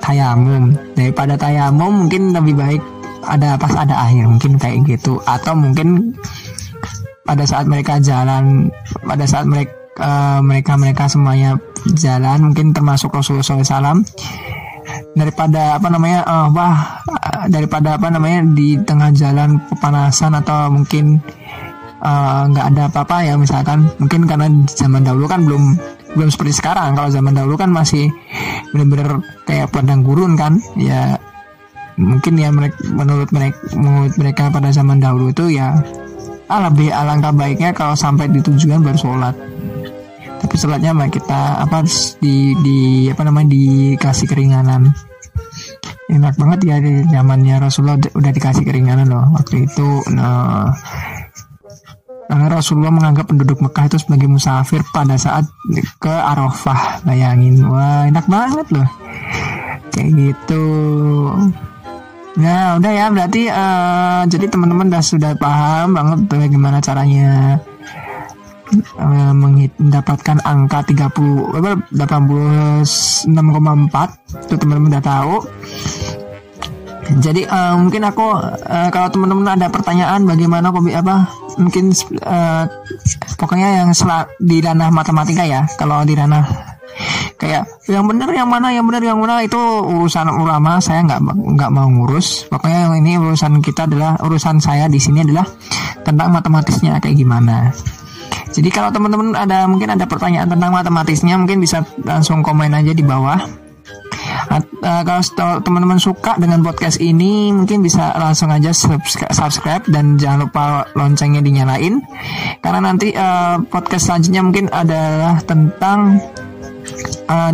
Tayamum daripada tayamum mungkin lebih baik ada pas ada air mungkin kayak gitu. Atau mungkin pada saat mereka jalan pada saat mereka uh, mereka mereka semuanya jalan mungkin termasuk Rasulullah SAW daripada apa namanya uh, wah uh, daripada apa namanya di tengah jalan kepanasan atau mungkin nggak uh, ada apa-apa ya misalkan mungkin karena zaman dahulu kan belum belum seperti sekarang. Kalau zaman dahulu kan masih benar-benar kayak padang gurun kan ya mungkin ya menurut mereka menurut mereka pada zaman dahulu itu ya ah, lebih alangkah baiknya kalau sampai di tujuan baru sholat. Tapi sholatnya mah kita apa di di apa namanya dikasih keringanan. Enak banget ya di zamannya Rasulullah udah dikasih keringanan loh waktu itu. Nah karena Rasulullah menganggap penduduk Mekah itu sebagai musafir pada saat ke Arafah. Bayangin wah enak banget loh. Kayak gitu. Nah, udah ya berarti uh, jadi teman-teman udah sudah paham banget bagaimana caranya uh, mendapatkan angka 30 86,4 itu teman-teman udah tahu. Jadi uh, mungkin aku uh, kalau teman-teman ada pertanyaan bagaimana apa mungkin uh, pokoknya yang di ranah matematika ya. Kalau di ranah kayak yang benar yang mana yang benar yang mana itu urusan ulama saya nggak nggak mau ngurus pokoknya yang ini urusan kita adalah urusan saya di sini adalah tentang matematisnya kayak gimana jadi kalau teman-teman ada mungkin ada pertanyaan tentang matematisnya mungkin bisa langsung komen aja di bawah uh, kalau teman-teman suka dengan podcast ini mungkin bisa langsung aja subscribe dan jangan lupa loncengnya dinyalain. Karena nanti uh, podcast selanjutnya mungkin adalah tentang uh,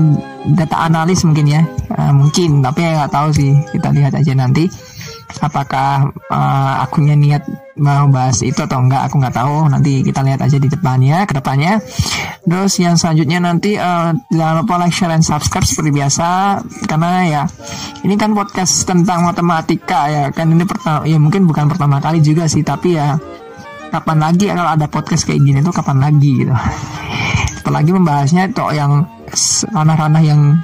data analis mungkin ya. Uh, mungkin tapi ya nggak tahu sih. Kita lihat aja nanti apakah uh, akunnya niat mau bahas itu atau enggak aku nggak tahu. Nanti kita lihat aja di depannya ke depannya. Terus yang selanjutnya nanti uh, jangan lupa like share dan subscribe seperti biasa. Karena ya ini kan podcast tentang matematika ya. Kan ini pertama ya mungkin bukan pertama kali juga sih tapi ya kapan lagi ya kalau ada podcast kayak gini tuh kapan lagi gitu. Apalagi membahasnya itu yang ranah-ranah yang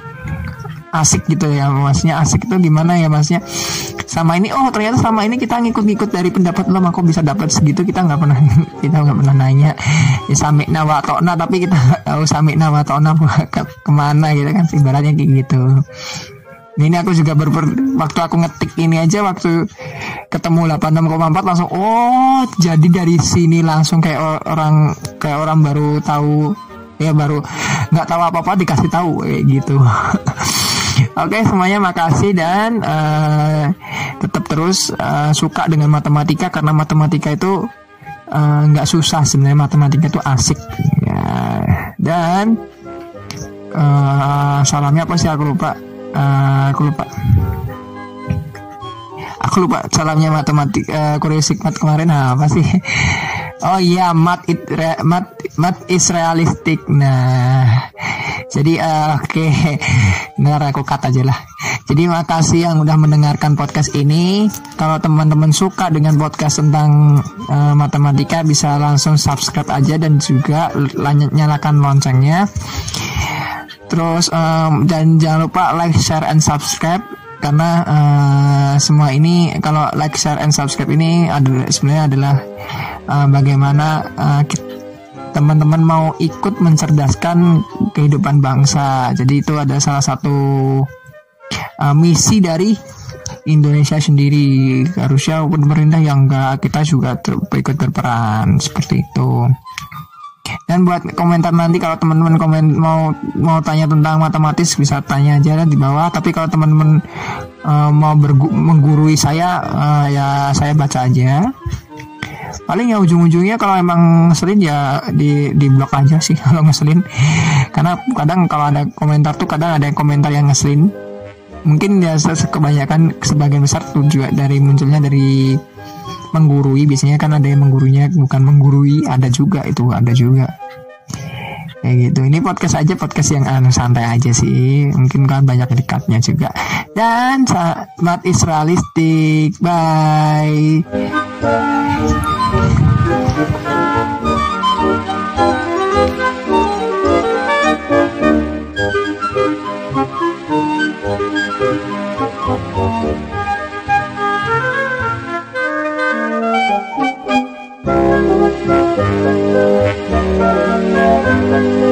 asik gitu ya maksudnya asik itu gimana ya maksudnya sama ini oh ternyata sama ini kita ngikut-ngikut dari pendapat lo maka bisa dapat segitu kita nggak pernah kita nggak pernah nanya ya sami nawa tokna tapi kita nggak tahu sami nawa tokna ke, ke mana gitu kan ibaratnya kayak gitu. Ini aku juga ber, waktu aku ngetik ini aja waktu ketemu 86,4 langsung oh jadi dari sini langsung kayak orang kayak orang baru tahu ya baru nggak tahu apa apa dikasih tahu kayak gitu Oke semuanya makasih dan uh, tetap terus uh, suka dengan matematika karena matematika itu eh, nggak uh, susah sebenarnya. Matematika itu asik. Ya. Dan uh, salamnya apa sih? Aku lupa. Uh, aku lupa aku lupa salamnya matematik uh, Korea Sigmat kemarin apa sih Oh iya, mat it re, mat mat is realistic. Nah, jadi uh, oke, okay. ntar aku kata aja lah. Jadi makasih yang udah mendengarkan podcast ini. Kalau teman-teman suka dengan podcast tentang uh, matematika, bisa langsung subscribe aja dan juga nyalakan loncengnya. Terus um, dan jangan lupa like, share, and subscribe karena uh, semua ini kalau like, share, and subscribe ini adalah sebenarnya adalah uh, bagaimana uh, teman-teman mau ikut mencerdaskan kehidupan bangsa. Jadi itu ada salah satu uh, misi dari Indonesia sendiri. Harusnya pemerintah yang enggak kita juga ikut berperan seperti itu. Dan buat komentar nanti kalau teman-teman komen mau mau tanya tentang matematis bisa tanya aja di bawah. Tapi kalau teman-teman uh, mau menggurui saya uh, ya saya baca aja. Paling ya ujung-ujungnya kalau emang ngeselin ya di di blok aja sih kalau ngeselin. Karena kadang kalau ada komentar tuh kadang ada yang komentar yang ngeselin. Mungkin ya kebanyakan sebagian besar tuh juga dari munculnya dari menggurui biasanya kan ada yang menggurunya bukan menggurui ada juga itu ada juga. Kayak gitu. Ini podcast aja podcast yang anu santai aja sih. Mungkin kan banyak dekatnya juga. Dan saat is realistic bye. Thank you.